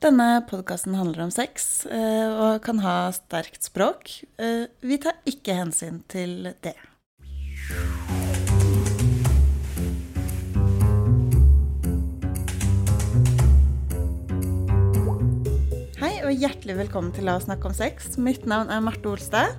Denne podkasten handler om sex eh, og kan ha sterkt språk. Eh, Vi tar ikke hensyn til det. Hei og hjertelig velkommen til La oss snakke om sex. Mitt navn er Marte Olstad.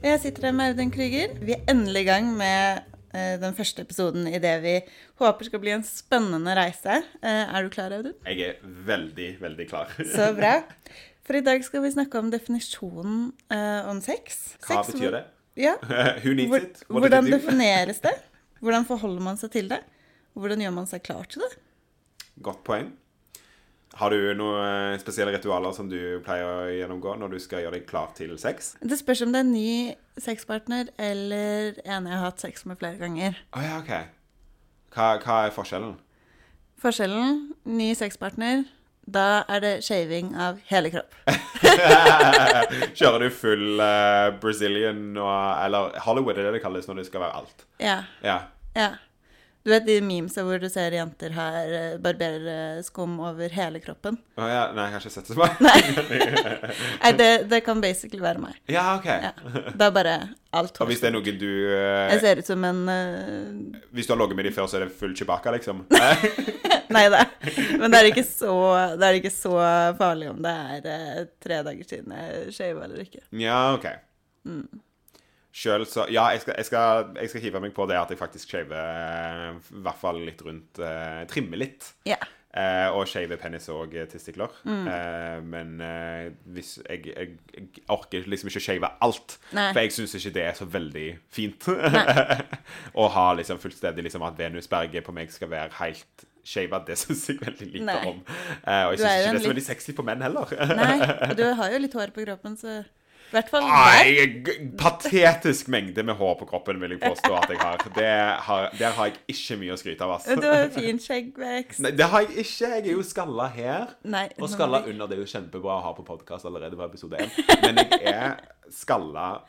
Og jeg sitter her med Audun Krüger. Vi er endelig i gang med den første episoden i det vi håper skal bli en spennende reise. Eh, er du klar, Audun? Jeg er veldig, veldig klar. Så bra. For i dag skal vi snakke om definisjonen eh, om sex. Hva Sex, betyr det? Ja. Who needs Hvor, it? What hvordan defineres det? Hvordan forholder man seg til det? Hvordan gjør man seg klar til det? Godt poeng. Har du noen eh, spesielle ritualer som du pleier å gjennomgå når du skal gjøre deg klar til sex? Det spørs om det er en ny sexpartner eller en jeg har hatt sex med flere ganger. Oh, ja, OK. Hva, hva er forskjellen? Forskjellen ny sexpartner, da er det shaving av hele kropp. Kjører du full uh, Brazilian og Eller Hollywood er det det kalles når det skal være alt. Ja. Ja. ja. Du vet de memesa hvor du ser jenter her barberer skum over hele kroppen? Oh, ja. Nei, jeg har ikke sett det på meg. Nei, det, det kan basically være meg. Ja, OK. Ja. Er bare alt Og hvis det er noe du eh, Jeg ser ut som en uh... Hvis du har ligget med dem før, så er det full chibaka, liksom? Nei da. Men det er, ikke så, det er ikke så farlig om det er uh, tre dager siden jeg shava eller ikke. Ja, OK. Sjøl så Ja, jeg skal, jeg, skal, jeg skal hive meg på det at jeg faktisk shaver eh, i hvert fall litt rundt uh, Trimmer litt. Yeah. Uh, og shave penis og testikler. Eh, men eh, hvis jeg, jeg, jeg orker liksom ikke shave alt. Nei. For jeg syns ikke det er så veldig fint. Å ha liksom fullstendig liksom at venusberget på meg skal være helt shava, det syns jeg veldig lite Nei. om. Og jeg syns ikke det er så litt- veldig sexy på menn heller. Nei, og du har jo litt hår på kroppen, så hvert fall der. Patetisk mengde med hår på kroppen vil jeg påstå at jeg har. Det har der har jeg ikke mye å skryte av, ass. Du har jo fin skjeggvekst. Nei, det har jeg ikke. Jeg er jo skalla her. Nei, Og skalla vi- under. Det er jo kjempebra å ha på podkast allerede på episode én. Men jeg er skalla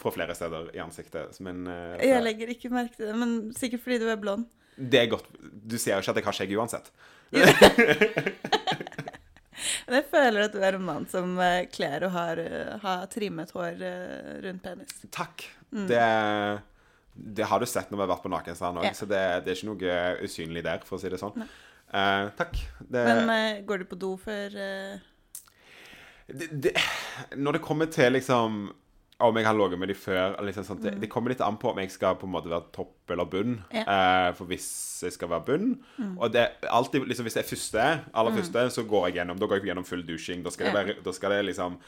fra flere steder i ansiktet. Men uh, Jeg legger ikke merke til det, men sikkert fordi du er blond. det er godt Du ser jo ikke at jeg har skjegg uansett. Men jeg føler at du er en mann som eh, kler å ha, ha trimmet hår eh, rundt penis. Takk. Mm. Det, det har du sett når vi har vært på Nakenstrand òg, Ja. så det, det er ikke noe usynlig der, for å si det sånn. Uh, takk. Det, Men uh, går du på do før uh... når det kommer til liksom om jeg har ligget med de før liksom sånt, det, det kommer litt an på om jeg skal på en måte være topp eller bunn. Ja. Eh, for hvis jeg skal være bunn Og det alltid liksom hvis det er første, aller første, så går jeg gjennom Da går jeg gjennom full dusjing. Da skal, det, være, da skal det liksom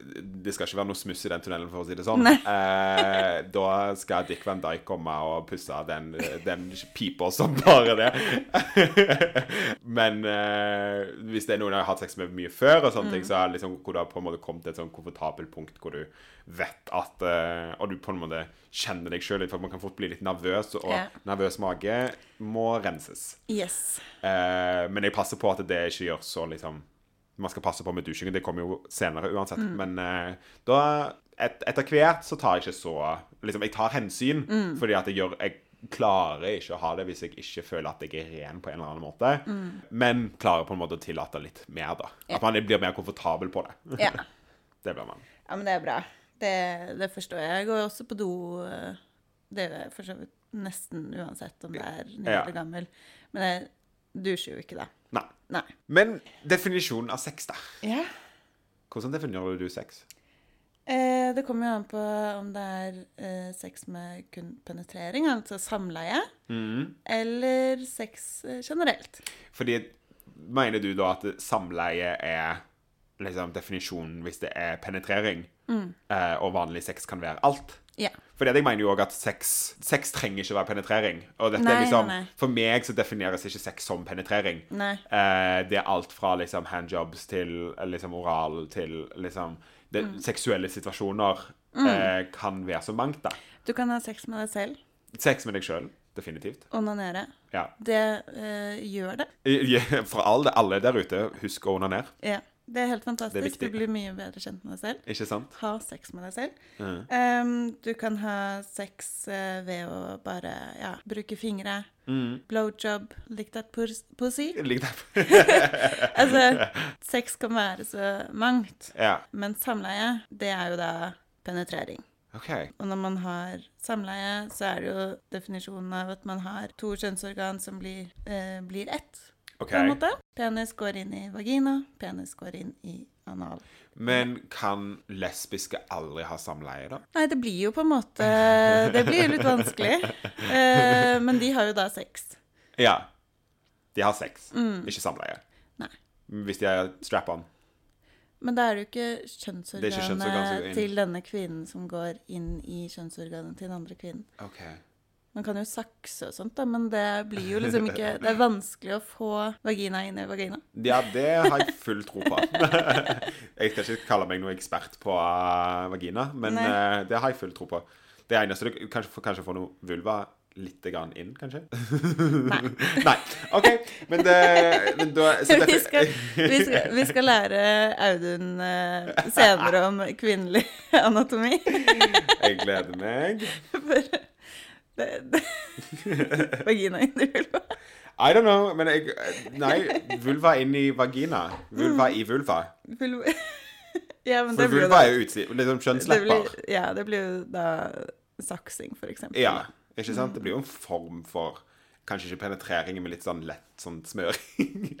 det skal ikke være noe smuss i den tunnelen, for å si det sånn. Eh, da skal Dick Van Dijk komme og pusse den, den pipa som bare det. Men eh, hvis det er noen jeg har hatt sex med mye før, og sånne ting, så er det liksom hvor du har på en måte kommet til et sånn komfortabelt punkt hvor du vet at eh, Og du på en måte kjenner deg sjøl litt, for man kan fort bli litt nervøs, og yeah. nervøs mage må renses. Yes. Eh, men jeg passer på at det ikke gjør så liksom Man skal passe på med dusjingen. Det kommer jo senere uansett. Men eh, da et, Etter hvert så tar jeg ikke så Liksom, jeg tar hensyn, fordi at jeg gjør Jeg klarer ikke å ha det hvis jeg ikke føler at jeg er ren på en eller annen måte. Men klarer på en måte å tillate litt mer, da. At man blir mer komfortabel på det. Ja. Det blir man. ja, men det er bra. Det, det forstår jeg. Jeg går også på do eh, Det gjør jeg for så vidt nesten uansett om det er ny Ja. gammel. Men jeg dusjer jo ikke det. Nei. Nei. Men definisjonen av sex, da. Ja. Hvordan definerer du sex? Eh, det kommer jo an på om det er eh, sex med kun penetrering, altså samleie, eller sex eh, generelt. Fordi Mener du da at samleie er liksom definisjonen hvis det er penetrering, eh, og vanlig sex kan være alt? Yeah. Fordi jeg mener jo også at sex, sex trenger ikke være penetrering. Og dette Nei, er liksom, nei. For meg så defineres ikke sex som penetrering. Eh, det er alt fra liksom handjobs til eh, liksom oral til liksom det, Mm. Seksuelle situasjoner eh, kan være så mangt, da. Du kan ha sex med deg selv, Sex med deg sjøl, definitivt. onanere. Ja. Det øh, gjør det. For alle, alle der ute, husk å onanere. Ja. Det er helt fantastisk. Er du blir mye bedre kjent med deg selv. Ikke sant? Ha sex med deg selv. Mm. Um, du kan ha sex uh, ved å bare ja, bruke fingre. Mm. Blowjob. Lick that pus- pussy. Ligg that Altså, sex kan være så mangt. ja. Men samleie, det er jo da penetrering. OK. Og når man har samleie, så er det jo definisjonen av at man har to kjønnsorgan som blir, eh, blir ett, ok. på en måte. Penis går inn i vagina, penis går inn i anal. Men kan lesbiske aldri ha samleie, da? Nei, det blir jo på en måte Det blir jo litt vanskelig. Eh, men de har jo da sex. Ja. De har sex, ikke samleie. Nei. Hvis de er strap-on. Men da er det jo ikke er ikke kjønnsorganet til denne kvinnen som går inn i kjønnsorganet til den andre kvinnen. OK. Man kan jo sakse og sånt, da, men det blir jo liksom ikke Det er vanskelig å få vagina inn i vagina. Ja, det har jeg full tro på. jeg skal ikke kalle meg noen ekspert på eh, vagina, men Nei. eh, det har jeg full tro på. Det eneste du kanskje, får- kanskje få noe vulva litt grann inn, kanskje? Nei. Nei. OK. Men, det, men da så Vi skal, vi, skal, vi skal lære Audun eh, senere om kvinnelig anatomi. Jeg gleder meg. Det, vagina inni i vulva. I don't know, men jeg Nei, vulva inn i vagina. Vulva i vulva. Vulva. Ja, men For det blir vulva da er jo utsi- liksom kjønnslepper. Ja, det blir jo da saksing, for eksempel. Ja, ikke sant? Det blir jo en form for Kanskje ikke penetrering, men litt sånn lett sånn smøring.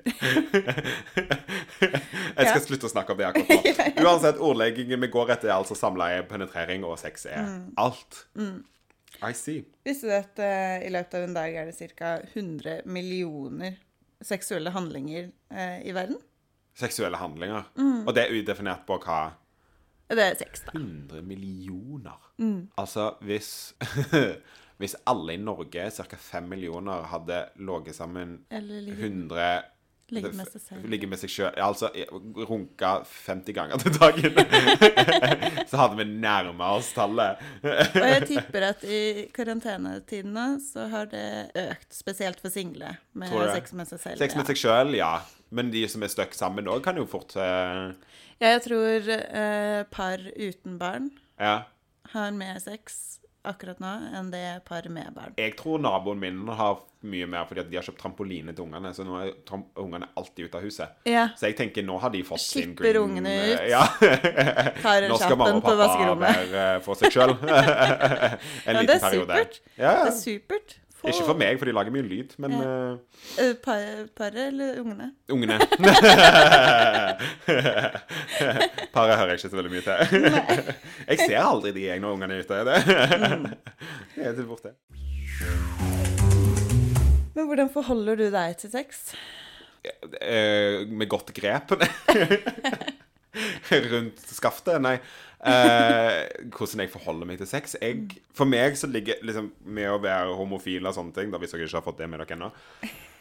Jeg skal Ja. slutte å snakke om det akkurat nå. Uansett, ordleggingen vi går etter, er altså samleie, penetrering og sex er Mm. I see. Visste du at uh, i løpet av en dag er det ca. 100 millioner seksuelle handlinger uh, i verden? Seksuelle handlinger. Mm. Og det er udefinert på hva Det er sex, da. 100 millioner. Mm. Altså, hvis Hvis alle i Norge, ca. 5 millioner, hadde ligget sammen Eller ligge, 100 ligge med seg selv. Ligge med seg sjøl Altså runka 50 ganger til dagen. så hadde vi nærma oss tallet. Og jeg tipper at i karantenetidene så har det økt, spesielt for single, med sex med seg selv. Sex med seg sjøl, ja. Men de som er stuck sammen òg, kan jo fort uh... Ja, jeg tror uh, par uten barn Ja. har mer sex akkurat nå enn det par med barn. Jeg tror naboen min har mye mer fordi de har kjøpt trampoline til ungene. Så nå er ungene alltid ute av huset. Ja. Så jeg tenker nå har de fått sin Skipper green- ungene ut. Ja. Tar Nå skal mamma og pappa være for seg sjøl. en Ja, det liten er periode. supert. Det er supert. Få- Ikke for meg, for de lager mye lyd, men Ja. Uh, Paret par- eller ungene? ungene Paret hører jeg ikke så veldig mye til. jeg ser aldri de jeg når ungene er ute. Det, det er til borte. Men hvordan forholder du deg til sex? Eh, med godt grep. Rundt skaftet? Nei. Eh, hvordan jeg forholder meg til sex? Jeg, for meg så ligger liksom med å være homofil og sånne ting, da hvis dere ikke har fått det med dere ennå,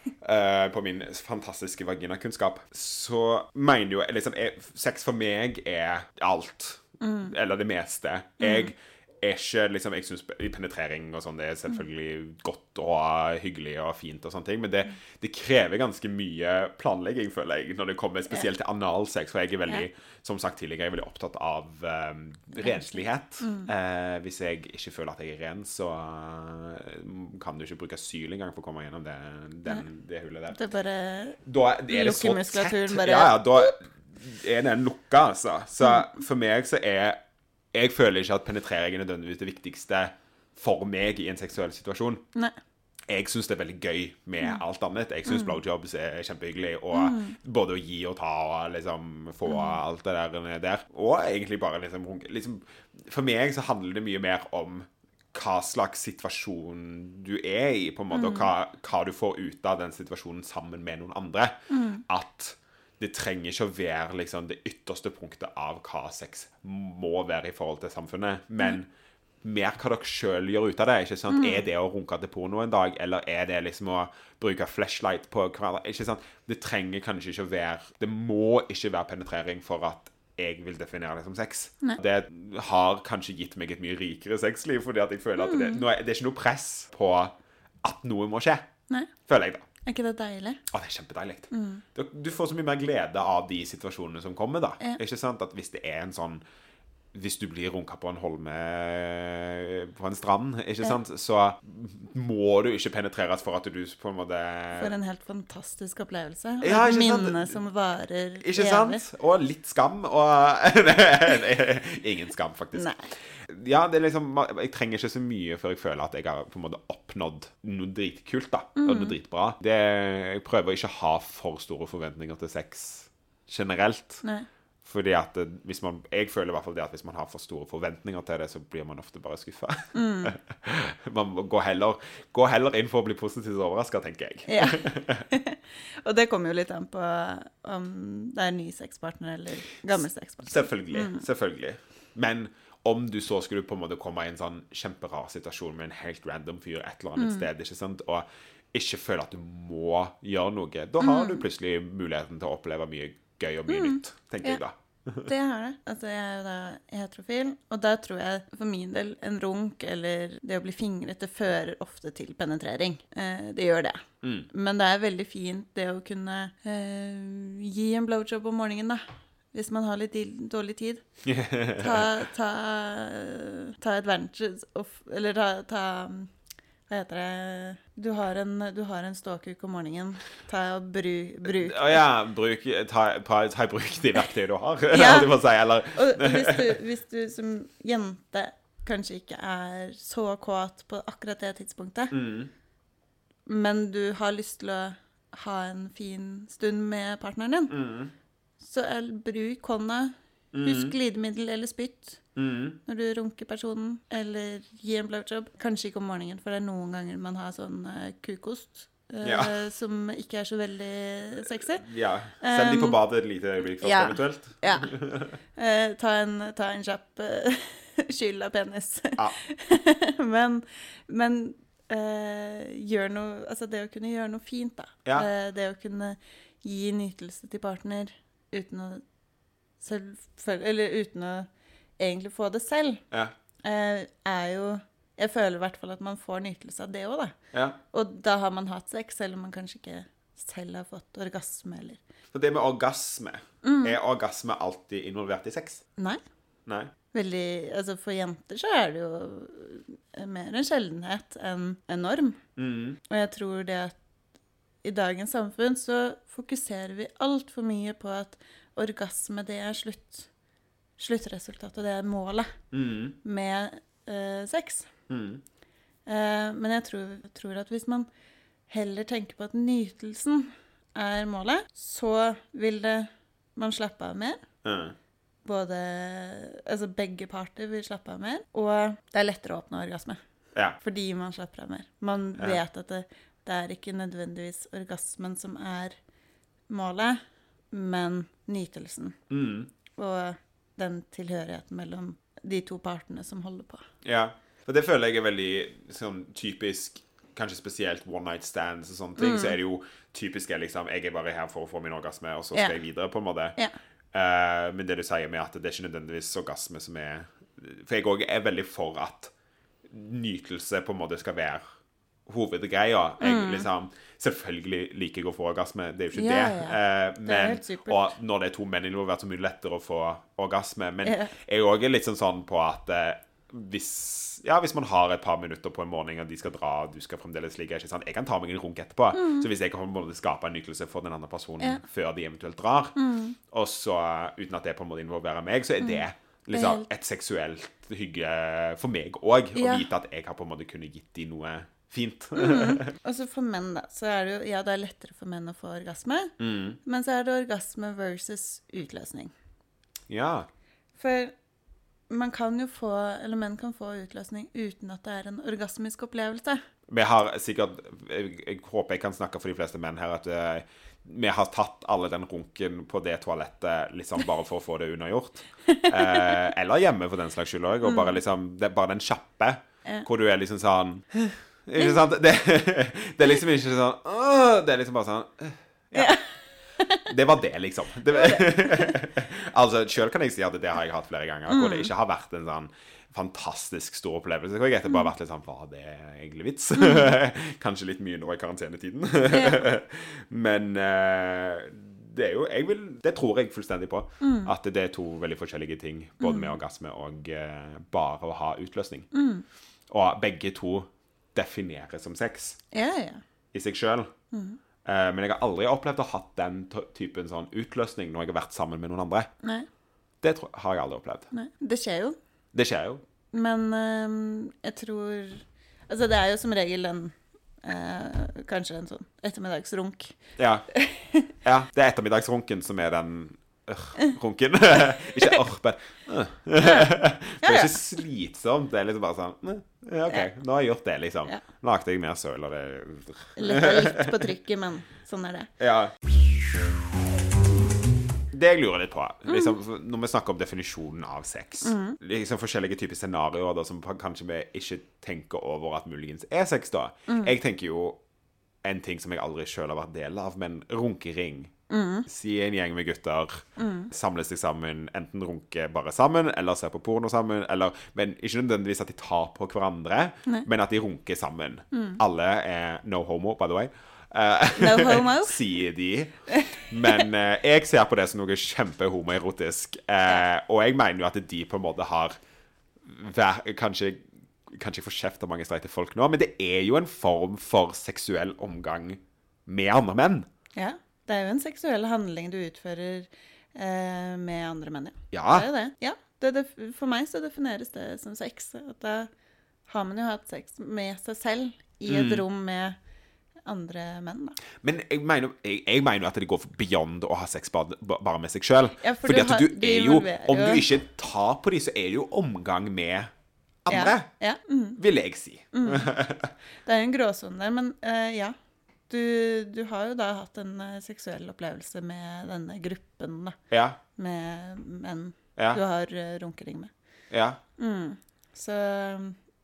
eh, på min fantastiske vaginakunnskap, så mener jo liksom jeg, Sex for meg er alt. Eller det meste. Jeg er ikke liksom Jeg syns penetrering og sånn Det er selvfølgelig godt og hyggelig og fint, og sånne ting men det, det krever ganske mye planlegging, føler jeg, når det kommer spesielt til analsex. For jeg er veldig, som sagt tidligere, jeg er veldig opptatt av um, renslighet. Uh, hvis jeg ikke føler at jeg er ren, så eh, kan du ikke bruke syl engang for å komme gjennom det, den, det hullet der. Det bare Da er det så tett. bare- Ja, ja, da er den lukka, altså. Så for meg så er Jeg føler ikke at penetrering er nødvendigvis det viktigste for meg i en seksuell situasjon. Nei. Jeg syns det er veldig gøy med Mm. alt annet. Jeg syns blowjobs er kjempehyggelig. Og både å gi og ta og liksom få Mm. alt det der, der. Og egentlig bare liksom, liksom For meg så handler det mye mer om hva slags situasjon du er i, på en måte, og hva, hva du får ut av den situasjonen sammen med noen andre. At det trenger ikke å være liksom, det ytterste punktet av hva sex må være i forhold til samfunnet, men mer hva dere sjøl gjør ut av det. ikke sant? Er det å runke til porno en dag, eller er det liksom å bruke flashlight på hverandre? ikke sant? Det trenger kanskje ikke å være Det må ikke være penetrering for at jeg vil definere det som sex. Det har kanskje gitt meg et mye rikere sexliv, fordi at jeg føler at det, er, det er ikke noe press på at noe må skje. Nei. Føler jeg, da. Er ikke det deilig? Å, det er kjempedeilig. Du, du får så mye mer glede av de situasjonene som kommer, da. Ja. Ikke sant? At hvis det er en sånn Hvis du blir runka på en holme på en strand, ikke sant, så må du ikke penetreres for at du på en måte For en helt fantastisk opplevelse. Og Ja, et ikke sant? minne som varer Ikke evig. sant? Og litt skam. Og Ingen skam, faktisk. Nei. Ja, det er liksom Jeg trenger ikke så mye før jeg føler at jeg har på en måte oppnådd noe dritkult. da Og Mm. noe dritbra. Det, jeg prøver ikke å ha for store forventninger til sex generelt. Nei. Fordi at hvis man Jeg føler i hvert fall det at hvis man har for store forventninger til det, så blir man ofte bare skuffa. Mm. man må gå heller, gå heller inn for å bli positivt overraska, tenker jeg. Ja. og det kommer jo litt an på om det er ny sexpartner eller gammel sexpartner. Selvfølgelig. Mm. Selvfølgelig. Men om du så skulle på en måte komme i en sånn kjemperar situasjon med en helt random fyr et eller Mm. annet sted, ikke sant, og ikke føle at du må gjøre noe, da har Mm. du plutselig muligheten til å oppleve mye gøy og mye nytt, tenker jeg da. Det har det. Altså, jeg er jo da heterofil, og da tror jeg for min del en runk eller det å bli fingret, det fører ofte til penetrering. Eh, det gjør det. Mm. Men det er veldig fint det å kunne eh, gi en blowjob om morgenen, da. Hvis man har litt dårlig tid. Ta, ta, ta advantage of Eller ta, ta Hva heter det Du har en, du har en ståkuk om morgenen. Ta og bru, bruk Å ja, bruk, ta, i bruk de verktøy du har, Ja. å si, eller og hvis du, hvis du som jente kanskje ikke er så kåt på akkurat det tidspunktet, mm, men du har lyst til å ha en fin stund med partneren din, mm, så bruk hånda. Husk glidemiddel eller spytt mm, når du runker personen, eller gi en blowjob. Kanskje ikke om morgenen, for det er noen ganger man har sånn eh, kukost. Ja. Uh, Som ikke er så veldig sexy. Ja. Send de på Um, badet et lite øyeblikk først, ja. eventuelt. Ja. Uh, ta, en, ta en kjapp uh, skyld av penis. Ja. men men eh, gjør noe Altså det å kunne gjøre noe fint, da. Ja. Eh, det å kunne gi nytelse til partner uten å Selvfølgelig Eller uten å egentlig få det selv, Ja. eh, er jo Jeg føler i hvert fall at man får nytelse av det òg, da. ja. Og da har man hatt sex, selv om man kanskje ikke selv har fått orgasme, eller Så det med orgasme, Mm. er orgasme alltid involvert i sex? Nei. Nei? Veldig Altså for jenter så er det jo mer en sjeldenhet enn en norm. Mm. Og jeg tror det at i dagens samfunn så fokuserer vi altfor mye på at orgasme, det er slutt, sluttresultatet, det er målet Mm. med eh, sex. Mm. Eh, men jeg tror, tror at hvis man heller tenker på at nytelsen er målet, så vil det man slappe av mer. Mm. Både Altså begge parter vil slappe av mer, og det er lettere å oppnå orgasme. Ja. Fordi man slapper av mer. Man Ja. vet at det, det er ikke nødvendigvis orgasmen som er målet, men nytelsen. Mm. Og den tilhørigheten mellom de to partene som holder på. Ja. Og det føler jeg er veldig sånn typisk Kanskje spesielt one night stands og sånne ting. Så er det jo typisk liksom Jeg er bare her for å få min orgasme, og så skal yeah. jeg videre, på en måte. Yeah. Uh, men det du sier med at det er ikke nødvendigvis orgasme som er For jeg òg er veldig for at nytelse på en måte skal være hovedgreia. Jeg liksom Selvfølgelig liker jeg å få orgasme, det er jo ikke Mm. Ja, det. ja. Eh, Det men, helt og når det er to menn involvert, så er det mye lettere å få orgasme. Men yeah. jeg òg er litt sånn, sånn på at eh, hvis ja, hvis man har et par minutter på en morgen, og de skal dra, og du skal fremdeles ligge? Jeg kan ta meg en runk etterpå. Så hvis jeg kan på en skape en nytelse for den andre personen Mm. Ja. før de eventuelt drar, og så uten at det på en måte involverer meg, så er det liksom et seksuelt hygge for meg òg. Å vite at jeg har på en måte kunnet gitt de noe fint. Og så for menn, da, så er det jo Ja, det er lettere for menn å få orgasme, Mm. men så er det orgasme versus utløsning. ja. For man kan jo få, eller menn kan få utløsning uten at det er en orgasmisk opplevelse. Vi har sikkert jeg, jeg håper jeg kan snakke for de fleste menn her, at uh, vi har tatt alle den runken på det toalettet liksom bare for å få det unnagjort. Eh, eller hjemme, for den slags skyld òg. Og bare liksom Det bare den kjappe Ja. hvor du er liksom sånn Ikke sant? Det, det er liksom ikke sånn «Åh», Det er liksom bare sånn «Øh, Ja. Det var det, liksom. Det, altså, Sjøl kan jeg si at det har jeg hatt flere ganger, hvor det ikke har vært en sånn fantastisk stor opplevelse. hvor Jeg etterpå har vært litt sånn Var det egentlig vits? Kanskje litt mye nå i karantenetiden. Men eh, det er jo jeg vil, Det tror jeg fullstendig på. At det er to veldig forskjellige ting. Både med orgasme og eh, bare å ha utløsning. Og begge to defineres som sex Ja, ja. i seg sjøl. men jeg har aldri opplevd å ha hatt den typen sånn utløsning når jeg har vært sammen med noen andre. Nei. Det tror, har jeg aldri opplevd. Nei. Det skjer jo. Det skjer jo. Men uh, jeg tror Altså, det er jo som regel en øh, Kanskje en sånn ettermiddagsrunk. Ja. ja. Det er ettermiddagsrunken som er den runken. ikke orr, men øh. Det er ikke slitsomt. Det er liksom bare sånn øh, OK, nå har jeg gjort det, liksom. Ja. Lagde jeg mer søl, og det Litt, litt på trykket, men sånn er det. Ja. Det jeg lurer litt på, liksom, når vi snakker om definisjonen av sex liksom Forskjellige typer scenarioer da, som kanskje vi ikke tenker over at muligens er sex, da. Jeg tenker jo en ting som jeg aldri sjøl har vært del av, men runkering. Si en gjeng med gutter samles seg sammen, enten runker bare sammen, eller ser på porno sammen, eller Men ikke nødvendigvis at de tar på hverandre, men at de runker sammen. Alle er no homo, by the way. Uh, No homo. sier de. Men uh, jeg ser på det som noe kjempehomoerotisk. Uh, og jeg mener jo at de på en måte har vær, Kanskje Kanskje jeg får kjeft av mange streite folk nå, men det er jo en form for seksuell omgang med andre menn. Ja. Det er jo en seksuell handling du utfører eh, med andre menn, ja. Ja. Det er jo det. Ja. Det, det, for meg så defineres det som sex. At da har man jo hatt sex med seg selv i et Mm. rom med andre menn, da. Men jeg mener, jeg, jeg mener at det går beyond å ha sex bare, bare med seg sjøl. Ja, for Fordi du at har- du du er jo Om du ikke tar på dem, så er det jo omgang med andre. Ja. ja. Mm. Vil jeg si. Det er jo en gråsone der, men uh, ja. Du, du har jo da hatt en eh, seksuell opplevelse med denne gruppen, da. Ja. Med menn Ja. du har uh, runkering med. ja. Så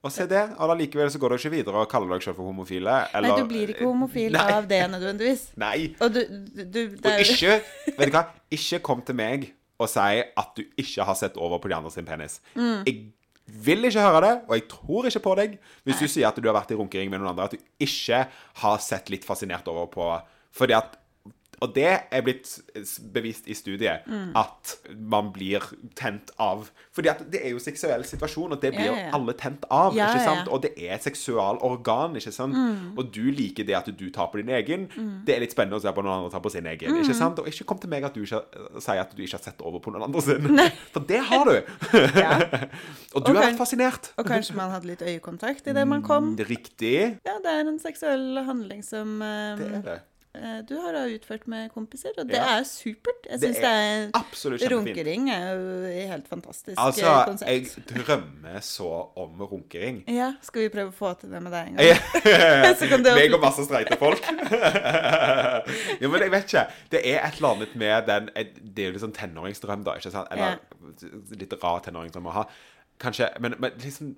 Og se det, og allikevel så går du ikke videre og kaller deg selv for homofile. Nei, du blir ikke homofil Nei. av det nødvendigvis. Nei. Og du, du, Og ikke Vet du hva? Ikke kom til meg og si at du ikke har sett over på de andre sin penis. Mm. Jeg vil ikke høre det, og jeg tror ikke på deg hvis du sier at du har vært i runkering med noen andre, at du ikke har sett litt fascinert over på Fordi at og det er blitt bevist i studiet Mm. at man blir tent av Fordi at det er jo seksuell situasjon, og det blir jo ja, ja. alle tent av. Ja, ikke sant? Og det er et seksualorgan, ikke sant? Og du liker det at du tar på din egen. Det er litt spennende å se på noen andre tar på sin egen. Ikke sant? Og ikke kom til meg at du ikke sier at du ikke har sett over på noen andre sin. For det har du! Og du Og har vært fascinert. Og kanskje man hadde litt øyekontakt idet man kom. Riktig. Ja, det er en seksuell handling som um... Det er det. Eh, du har da utført med kompiser, og det Ja. er supert. Jeg Det syns det er er Runkering er jo helt fantastisk Altså, eh, konsept. jeg drømmer så om runkering. Ja, skal vi prøve å få til det med deg en gang? Så kan det Meg og masse streite folk. ja, men jeg vet ikke. Det er et eller annet med den Det er jo litt sånn tenåringsdrøm, da. ikke sant? Eller litt rar tenåringsdrøm å ha. Kanskje Men, men liksom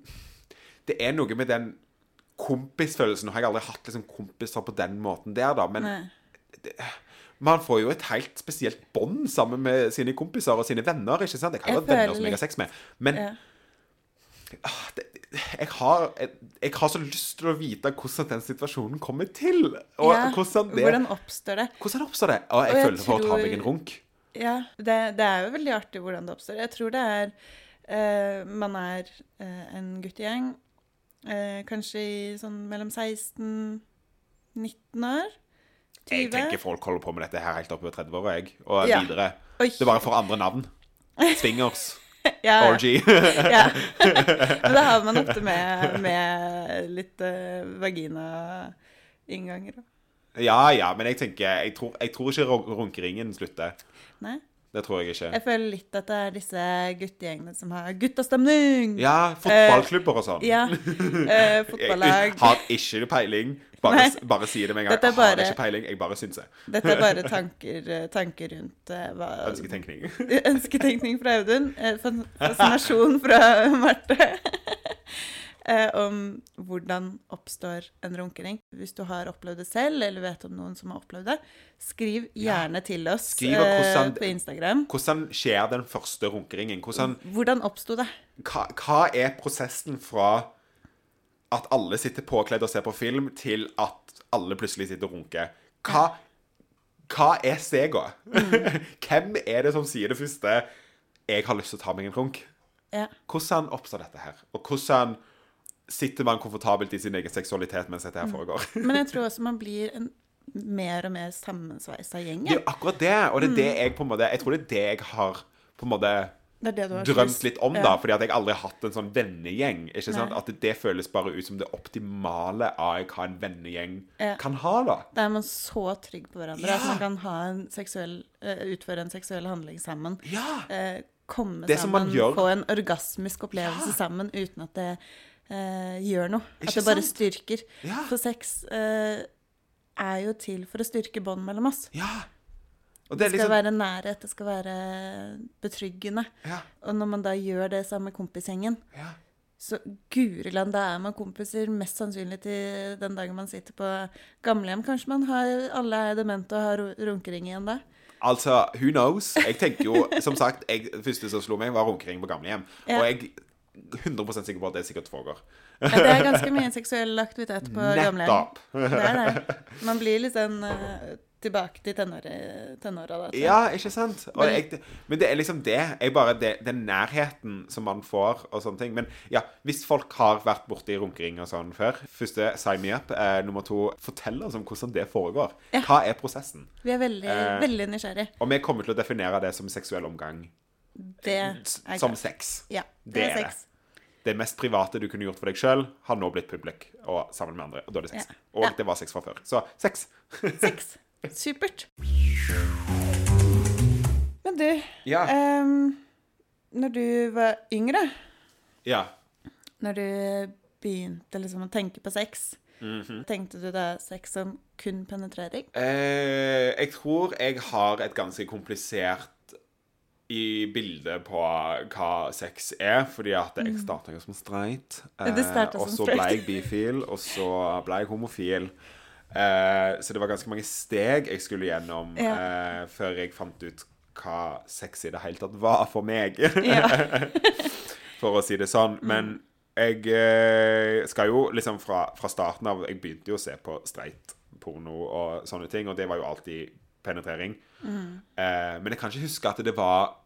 Det er noe med den kompisfølelsen. Nå har jeg aldri hatt liksom kompiser på den måten der, da. Men man får jo et helt spesielt bånd sammen med sine kompiser og sine venner. ikke sant? Jeg har jo venner som jeg har sex med. Men Ja. det, jeg, har, jeg, jeg har så lyst til å vite hvordan den situasjonen kommer til. Og Ja, hvordan det Hvordan oppstår det? Hvordan oppstår det? Og jeg Og jeg føler for å ta meg en runk. Ja, det, det er jo veldig artig hvordan det oppstår. Jeg tror det er uh, Man er uh, en guttegjeng, eh, kanskje i sånn mellom 16 19 år. 20. Jeg tenker folk holder på med dette her helt oppover 30-åra, jeg. Og Ja. videre. Oi. Det bare får andre navn. Swingers. ja, Orgy. ja. Men da har man ofte med, med litt uh, vagina-innganger. ja, ja, men jeg tenker Jeg tror, jeg tror ikke run- runkeringen slutter. Nei? Det tror jeg ikke. Jeg føler litt at det er disse guttegjengene som har guttastemning. Ja, fotballklubber og sånn. Ja. uh, fotballag. Jeg har ikke peiling. Bare, bare si det med en gang. Jeg har ikke peiling. Jeg bare syns det. Dette er bare tanker, eh, tanker rundt eh, hva Ønsketenkning. Ønsketenkning fra Audun. eh, Fascinasjon fra Marte. Eh, om hvordan oppstår en runkering. Hvis du har opplevd det selv, eller vet om noen som har opplevd det, skriv gjerne til oss Skriv eh, på Instagram. Hvordan skjer den første runkeringen? Hvordan, Hvordan oppsto det? hva, hva er prosessen fra at alle sitter påkledd og ser på film, til at alle plutselig sitter og runker? Hva, hva er stega? Hvem er det som sier det første 'Jeg har lyst til å ta meg en runk'? Ja. Hvordan oppstår dette her? Og hvordan sitter man komfortabelt i sin egen seksualitet mens dette her foregår? Men jeg tror også man blir en mer og mer sammensveisa gjeng. Det er jo akkurat det, og det er det jeg på en måte Jeg tror det er det jeg har på en måte Det det drømt lyst- litt om, da. Fordi at jeg aldri har hatt en sånn vennegjeng. Ikke sant? At det føles bare ut som det optimale av hva en vennegjeng Ja. kan ha, da. Da er man så trygg på hverandre Ja. at man kan ha en seksuell, eh, utføre en seksuell handling sammen. Ja! Eh, komme sammen, få en orgasmisk opplevelse sammen uten at det eh, gjør noe. Ikke at det bare sant? styrker. Ja. For sex eh, er jo til for å styrke bånd mellom oss. Ja. Det det skal liksom være nærhet, det skal være betryggende. Ja. Og når man da gjør det sammen med kompisgjengen, ja. så guri land, da er man kompiser mest sannsynlig til den dagen man sitter på gamlehjem. Kanskje man har, alle er demente og har runkering igjen da. Altså, who knows? Jeg tenker jo, som sagt, jeg, det første som slo meg, var runkering på gamlehjem. Ja. Og jeg 100 sikker på at det sikkert foregår. Ja, det er ganske mye seksuell aktivitet på gamlehjem. Det er det. Man blir litt sånn eh, tilbake til tenåra. Ja, ikke sant? Men- jeg, men det er liksom det. Jeg bare, det. Den nærheten som man får, og sånne ting. Men ja, hvis folk har vært borti runkering og sånn før Første, sign me up. Eh, nummer to, fortell oss om hvordan det foregår. Ja. Hva er prosessen? Vi er veldig, Eh, veldig nysgjerrig. Og vi kommer til å definere det som seksuell omgang. Det er Som sex. Ja, det det er er sex. Det mest private du kunne gjort for deg sjøl, har nå blitt public og sammen med andre. Og da er det sex. Ja. Og Ja. det var sex fra før. Så sex. Sex. Supert. Men du, Ja. Um, når du var yngre, ja. når du begynte liksom å tenke på sex, Mhm. tenkte du da sex som kun penetrering? Eh, jeg tror jeg har et ganske komplisert i bildet på hva sex er, fordi at jeg starta jo som streit. Eh, og så ble jeg bifil, og så ble jeg homofil. Eh, så det var ganske mange steg jeg skulle gjennom Ja. eh, før jeg fant ut hva sex i det hele tatt var for meg. For å si det sånn. Men jeg eh, skal jo liksom fra, fra starten av Jeg begynte jo å se på streit porno og sånne ting, og det var jo alltid penetrering. Eh, men jeg kan ikke huske at det var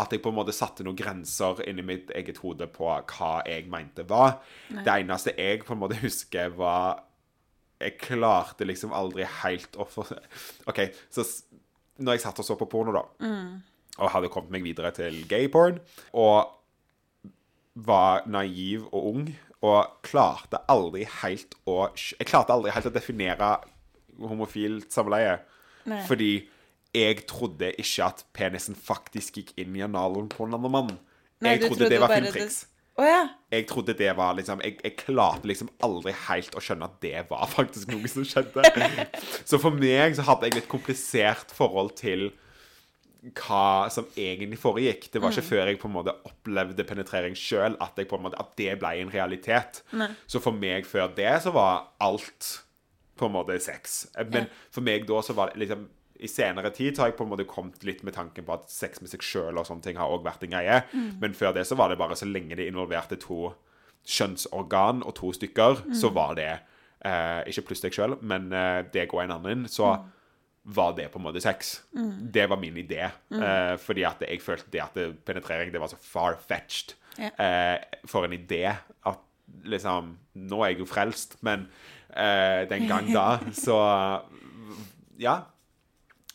at jeg på en måte satte noen grenser inni mitt eget hode på hva jeg mente var. Det eneste jeg på en måte husker, var Jeg klarte liksom aldri helt å få OK, så når jeg satt og så på porno, da, og hadde kommet meg videre til gayporn, og var naiv og ung, og klarte aldri helt å Jeg klarte aldri helt å definere homofilt samleie. Nei. Fordi jeg trodde ikke at penisen faktisk gikk inn i analen på en annen mann. Nei, jeg trodde det var filmtriks. Oh, ja. Jeg trodde det var liksom jeg, jeg klarte liksom aldri helt å skjønne at det var faktisk noe som skjedde. Så for meg så hadde jeg litt komplisert forhold til hva som egentlig foregikk. Det var ikke før jeg på en måte opplevde penetrering sjøl at, at det ble en realitet. Nei. Så for meg før det så var alt på en måte sex. Men Ja. for meg da så var det liksom i senere tid så har jeg på en måte kommet litt med tanken på at sex med seg sjøl og sånne ting har òg vært en greie. Men før det så var det bare så lenge det involverte to kjønnsorgan og to stykker, så var det eh, Ikke pluss deg sjøl, men eh, deg og en annen. Så var det på en måte sex. Det var min idé. Eh, fordi at jeg følte det at penetrering det var så far-fetched. Eh, for en idé at liksom Nå er jeg jo frelst, men eh, den gang da, så Ja.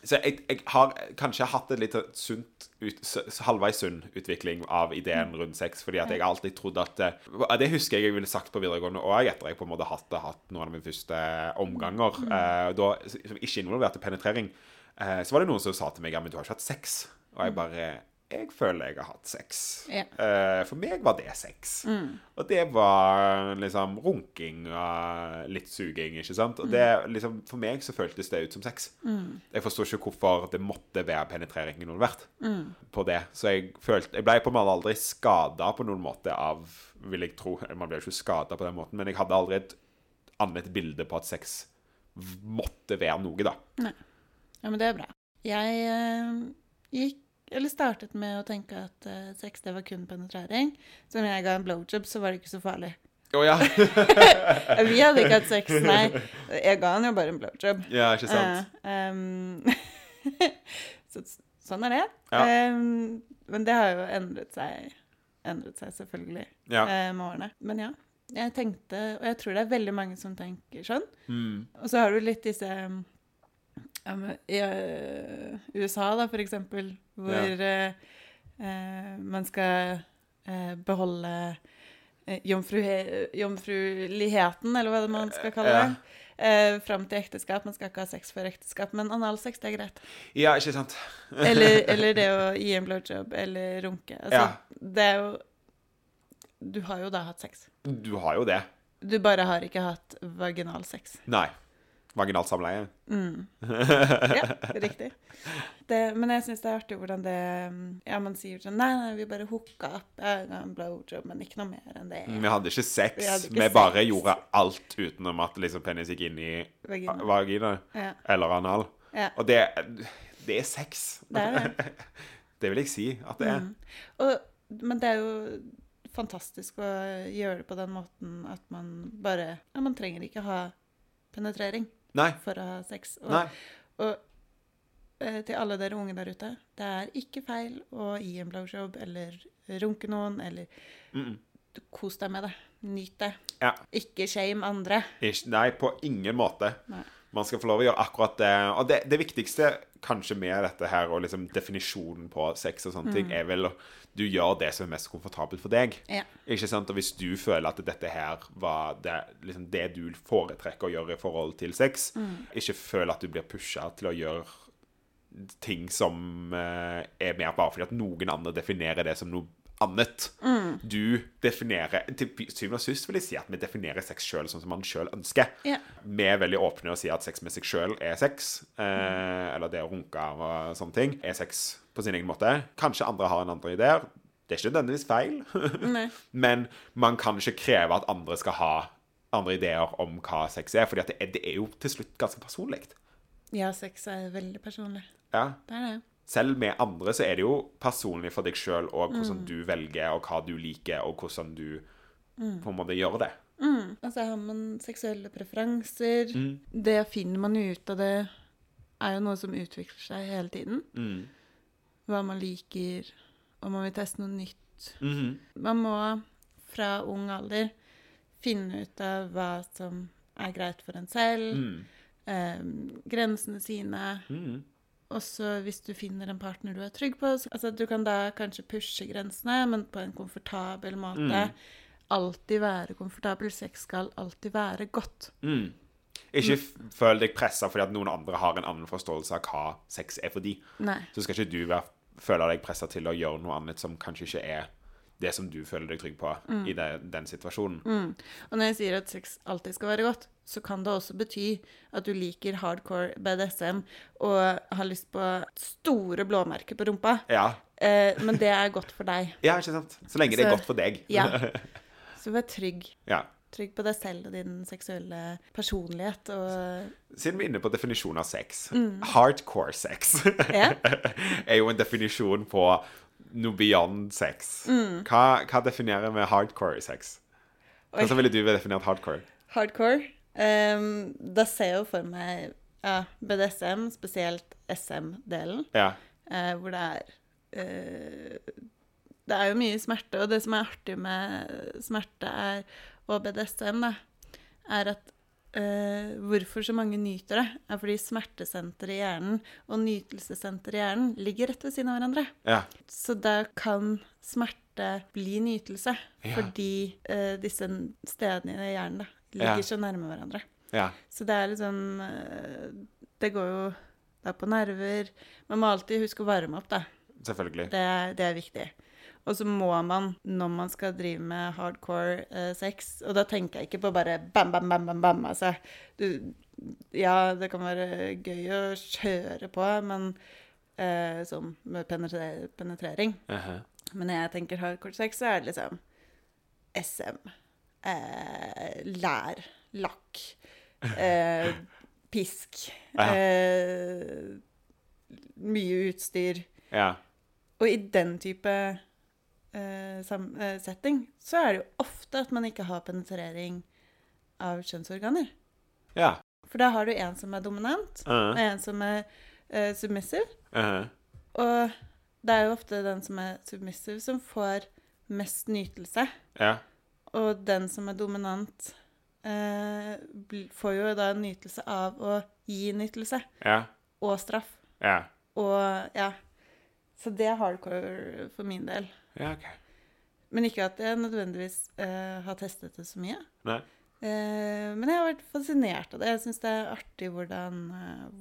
Så jeg, jeg har kanskje hatt en litt sunt, ut, halvveis sunn utvikling av ideen rundt sex, fordi at jeg alltid trodde at det, det husker jeg jeg ville sagt på videregående òg, etter jeg på en måte hadde hatt noen av mine første omganger, eh, da, som ikke involverte penetrering. Eh, så var det noen som sa til meg ja, men du har ikke hatt sex. Og jeg bare jeg føler jeg har hatt sex. Ja. Eh, for meg var det sex. Og det var liksom runking og litt suging, ikke sant? Og det, liksom, for meg så føltes det ut som sex. Jeg forstår ikke hvorfor det måtte være penetrering involvert på det. Så jeg følte Jeg ble på en måte aldri skada på noen måte av Vil jeg tro. Man ble jo ikke skada på den måten, men jeg hadde aldri et annet bilde på at sex måtte være noe, da. Nei. Ja, men det er bra. Jeg eh, gikk eller startet med å tenke at uh, sex det var kun penetrering. Så når jeg ga en blowjob, så var det ikke så farlig. Å ja. Eh, Vi hadde ikke hatt sex, nei. Jeg ga han jo bare en blowjob. ja, ikke sant? Uh, um, så, sånn er det. Ja. Um, men det har jo endret seg, endret seg selvfølgelig Ja. uh, med årene. Men ja, jeg tenkte, og jeg tror det er veldig mange som tenker sånn. Mm. Og så har du litt disse ja, men, I uh, USA, da, for eksempel, hvor eh, uh, man skal uh, beholde eh, jomfruhe- jomfruligheten, eller hva det man skal kalle Ja. det, eh, fram til ekteskap. Man skal ikke ha sex før ekteskap, men analsex, det er greit. ja, ikke sant? Eller, eller det å gi en blowjob eller runke. Altså, Ja. Det er jo Du har jo da hatt sex. Du har jo det. Du bare har ikke hatt vaginalsex. Nei. Vaginalt samleie. Mm. Ja, riktig. Det, men jeg syns det er artig hvordan det Ja, man sier sånn Nei, nei, vi bare hooka opp. Blowjob, men ikke noe mer enn det. Vi hadde ikke sex. Vi hadde Vi, sex. bare gjorde alt utenom at liksom penis gikk inn i Vagina. vagina Ja. eller anal. Ja. Og det, det er sex. Det er det. Det vil jeg si at det er. Mm. Og, men det er jo fantastisk å gjøre det på den måten at man bare Ja, man trenger ikke ha penetrering Nei. for å ha sex. Og, og eh, til alle dere unge der ute, det er ikke feil å gi en blowjob eller runke noen, eller Mm -mm. kos deg med det. Nyt det. Ja. Ikke shame andre. Ikke, nei, på ingen måte. Nei. Man skal få lov å gjøre akkurat det. Og det, det viktigste kanskje med dette her, og liksom definisjonen på sex og sånne ting, er vel at du gjør det som er mest komfortabelt for deg. Ja. Ikke sant? Og hvis du føler at dette her var det, liksom det du foretrekker å gjøre i forhold til sex, ikke føl at du blir pusha til å gjøre ting som eh, er mer bare fordi at noen andre definerer det som noe annet. Du definerer Til syvende og sist vil jeg si at vi definerer sex sjøl sånn som man sjøl ønsker. Ja. Vi er veldig åpne og sier at sex med seg sjøl er sex. Eh, eller det å runke og sånne ting er sex på sin egen måte. Kanskje andre har en andre ideer. Det er ikke nødvendigvis feil. Men man kan ikke kreve at andre skal ha andre ideer om hva sex er. for det det er jo til slutt ganske personlig. Ja, sex er veldig personlig. Ja. Det er det. Selv med andre så er det jo personlig for deg sjøl og hvordan du velger, og hva du liker, og hvordan du på en måte gjør det. Mm. Altså har man seksuelle preferanser. Det finner man ut av det er jo noe som utvikler seg hele tiden. Mm. Hva man liker, om man vil teste noe nytt. Mhm. Man må fra ung alder finne ut av hva som er greit for en selv, Mm. eh, grensene sine. Mhm. Også hvis du finner en partner du er trygg på. så- Altså, du kan da kanskje pushe grensene, men på en komfortabel måte. Mm. Alltid være komfortabel. Sex skal alltid være godt. Mm. Ikke føl deg pressa fordi at noen andre har en annen forståelse av hva sex er for de. Nei. Så skal ikke du være, føle deg pressa til å gjøre noe annet som kanskje ikke er det som du føler deg trygg på i det, den situasjonen. Mm. Og når jeg sier at sex alltid skal være godt, så kan det også bety at du liker hardcore BDSM og har lyst på store blåmerker på rumpa. Ja. Eh, men det er godt for deg. ja, ikke sant? Så lenge det er godt for deg. Ja. Så vær trygg. ja. Trygg på deg selv og din seksuelle personlighet og Siden vi er inne på definisjonen av sex Hardcore sex Ja. er jo en definisjon på noe beyond sex. Hva, hva definerer vi hardcore sex? Hvordan ville du definert hardcore? hardcore. Um, da ser jeg jo for meg ja, BDSM, spesielt SM-delen. Ja. uh, hvor det er uh, Det er jo mye smerte, og det som er artig med smerte er, og BDSM, da, er at Uh, hvorfor så mange nyter det, er fordi smertesenteret i hjernen og nytelsessenteret i hjernen ligger rett ved siden av hverandre. Ja. Så da kan smerte bli nytelse, Ja. fordi uh, disse stedene i hjernen da, ligger Ja. så nærme hverandre. ja. Så det er liksom eh, Det går jo da på nerver. Man må alltid huske å varme opp, da. Selvfølgelig. Det, er- det er viktig. Og så må man, når man skal drive med hardcore eh, sex Og da tenker jeg ikke på bare bam, bam, bam, bam, bam. Altså, du, ja, det kan være gøy å kjøre på, men eh, sånn med penetre penetrering. Mhm. Men når jeg tenker hardcore sex, så er det liksom SM. Eh, lær. Lakk. Eh, pisk. Ja. Eh, mye utstyr. Ja. Og i den type eh, sam eh, setting så er det jo ofte at man ikke har penetrering av kjønnsorganer. Ja. For da har du en som er dominant, og Mhm. en som er eh, submissive. Mhm. Og det er jo ofte den som er submissive, som får mest nytelse. Ja. Og den som er dominant, eh, får jo da en nytelse av å gi nytelse. Ja. Og straff. Ja. Og ja. Så det er hardcore for min del. Ja, OK. Men ikke at jeg nødvendigvis eh, har testet det så mye. Nei. Eh, men jeg har vært fascinert av det. Jeg syns det er artig hvordan eh,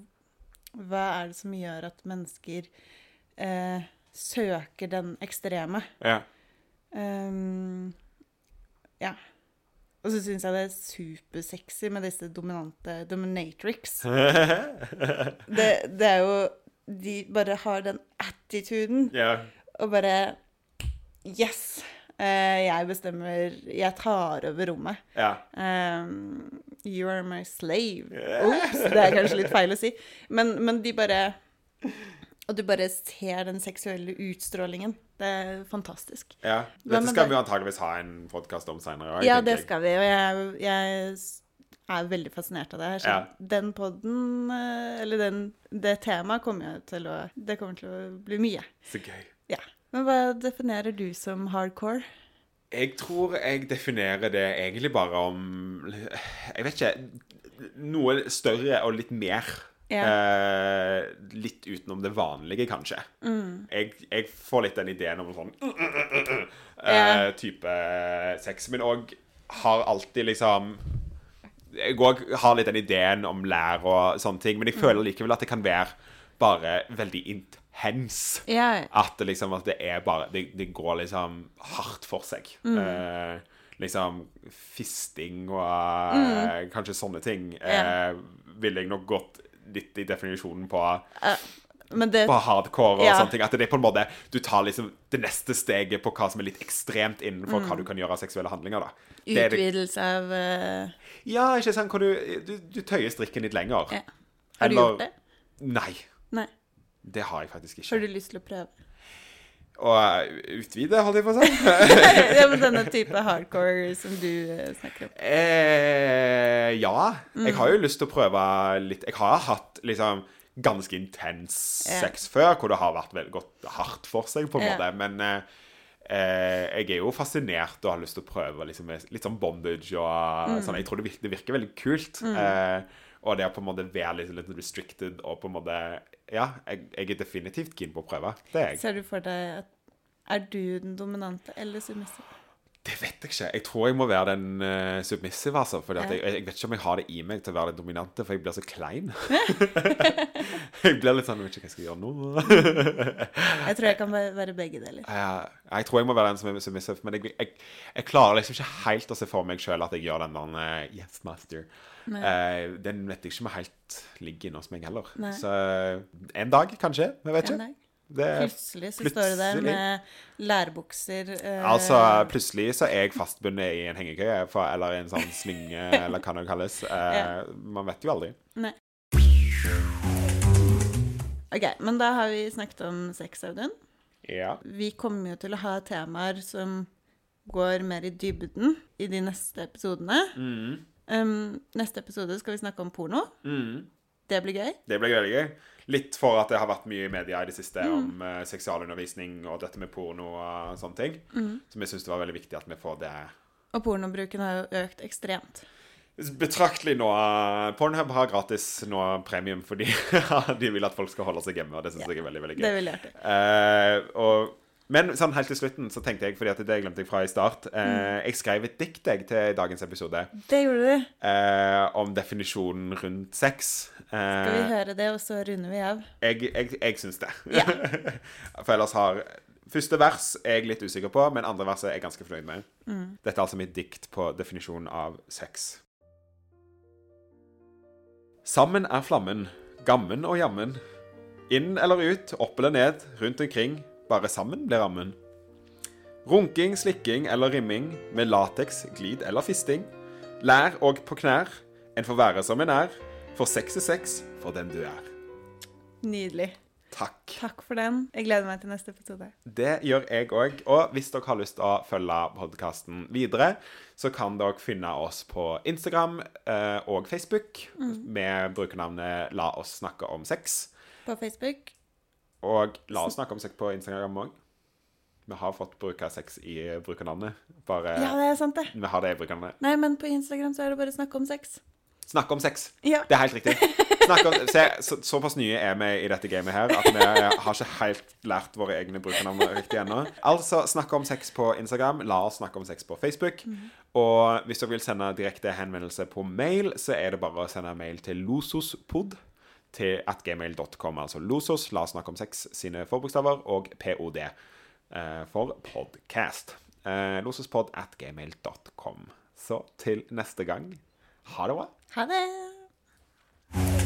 Hva er det som gjør at mennesker eh, søker den ekstreme? Ja. Ehm, ja. Og så syns jeg det er supersexy med disse dominante dominatrix. Det, det er jo De bare har den attituden ja. og bare Yes! Eh, jeg bestemmer Jeg tar over rommet. Ja. Um, you are my slave. Ops, det er kanskje litt feil å si. Men, men de bare Og du bare ser den seksuelle utstrålingen. Det er fantastisk. ja. Dette skal vi antageligvis ha en podkast om seinere. Ja, det skal vi. Og jeg, jeg er veldig fascinert av det her. Ja. den podden, eh, eller den, det temaet, kommer til å Det kommer til å bli mye. Så gøy. Ja. Men hva definerer du som hardcore? Jeg tror jeg definerer det egentlig bare om Jeg vet ikke. Noe større og litt mer. Ja. Eh, litt utenom det vanlige, kanskje. Mm. Jeg, jeg får litt den ideen om sånn eh, Ja. type sex. Men òg har alltid liksom Jeg òg har litt den ideen om lær og sånne ting. Men jeg føler Mm. likevel at det kan være bare veldig intens. Yeah. At det liksom at det er bare Det, det går liksom hardt for seg. Mm. Eh, liksom fisting og mm. kanskje sånne ting. Eh, ville jeg nok gått litt i definisjonen på, Men det på hardcore og Ja. sånne ting. At det er på en måte Du tar liksom det neste steget på hva som er litt ekstremt innenfor hva du kan gjøre av seksuelle handlinger, da. Utvidelse av uh... ja, ikke sant? Hvor du, du, du tøyer strikken litt lenger. ja. Har du Eller- gjort det? Nei. Nei. Det har jeg faktisk ikke. Har du lyst til å prøve? Og eh, utvide, holdt jeg på å si. ja, men denne type hardcore som du eh, snakker om. Eh, ja. Jeg Mm. har jo lyst til å prøve litt Jeg har hatt liksom ganske intens yeah. sex før, hvor det har vært veldig godt hardt for seg, på en yeah. måte. Men eh, eh, jeg er jo fascinert og har lyst til å prøve liksom, litt sånn bondage og Mm. sånn. Jeg tror det virker, det virker veldig kult. Eh, og det å på en måte være litt, litt restricted og på en måte Ja, jeg, jeg er definitivt keen på å prøve. Det er jeg. Ser du for deg at Er du den dominante eller submissive? Det vet jeg ikke. Jeg tror jeg må være den uh, submissive, altså. For Ja. jeg, jeg vet ikke om jeg har det i meg til å være den dominante, for jeg blir så klein. jeg blir litt sånn Jeg vet ikke hva jeg skal gjøre nå. Jeg tror jeg kan være begge deler. jeg, jeg tror jeg må være den som er submissive, men jeg, jeg, jeg klarer liksom ikke helt å se for meg sjøl at jeg gjør den der uh, Yes, master. Eh, den vet jeg ikke om jeg helt ligger inne hos meg heller. Nei. Så en dag, kanskje. Jeg vet En ikke. dag. Det, Plutselig så står du der med lærbukser eh, Altså, plutselig så er jeg fastbundet i en hengekøye, eller i en sånn slynge, eller hva det kalles. Eh, Ja. Man vet jo aldri. Nei. OK, men da har vi snakket om sex, Audun. Ja. Vi kommer jo til å ha temaer som går mer i dybden i de neste episodene. Mm. Um, neste episode skal vi snakke om porno. Mm. Det blir gøy. Det blir veldig gøy. Litt for at det har vært mye i media i det siste Mm. om uh, seksualundervisning og dette med porno og sånne ting. Mm. Så vi syns det var veldig viktig at vi får det Og pornobruken har jo økt ekstremt. betraktelig nå. Pornhub har gratis nå premium fordi de vil at folk skal holde seg hjemme, og det syns yeah. jeg er veldig veldig gøy. Det vil jeg. Uh, og Men sånn helt til slutten så tenkte jeg, fordi at det glemte jeg fra i start eh, Jeg skrev et dikt jeg til dagens episode Det gjorde du. eh, om definisjonen rundt sex. Eh, Skal vi høre det, og så runder vi av? Jeg, jeg, jeg syns det. Ja. For ellers har Første vers er jeg litt usikker på, men andre verset er jeg ganske fornøyd med. Dette er altså mitt dikt på definisjonen av sex. Sammen er flammen, gammen og jammen. Inn eller ut, opp eller ned, rundt omkring. Bare sammen blir rammen. Runking, slikking eller rimming med lateks, glid eller fisting. Lær og på knær. En får være som en er. For sex er sex for den du er. Nydelig. Takk. Takk for den. Jeg gleder meg til neste episode. Det gjør jeg òg. Og hvis dere har lyst til å følge podkasten videre, så kan dere finne oss på Instagram eh, og Facebook med brukernavnet La oss snakke om sex. På Facebook. Og la oss snakke om sex på Instagram òg. Vi har fått bruke sex i brukernavnet. Bare Ja, det er sant, det. Vi har det i brukernavnet. Nei, men på Instagram så er det bare snakk om sex. Snakk om sex. Ja. Det er helt riktig. Om, se, så, såpass nye er vi i dette gamet her at vi har ikke helt lært våre egne brukernavn riktig ennå. Altså, snakk om sex på Instagram. La oss snakke om sex på Facebook. Og hvis dere vil sende direkte henvendelse på mail, så er det bare å sende mail til losospod til atgmail.com. Altså losos, la oss snakke om sex sine forbokstaver, og pod eh, for podcast. Eh, losospod at gmail.com. Så til neste gang, ha det bra. Ha det.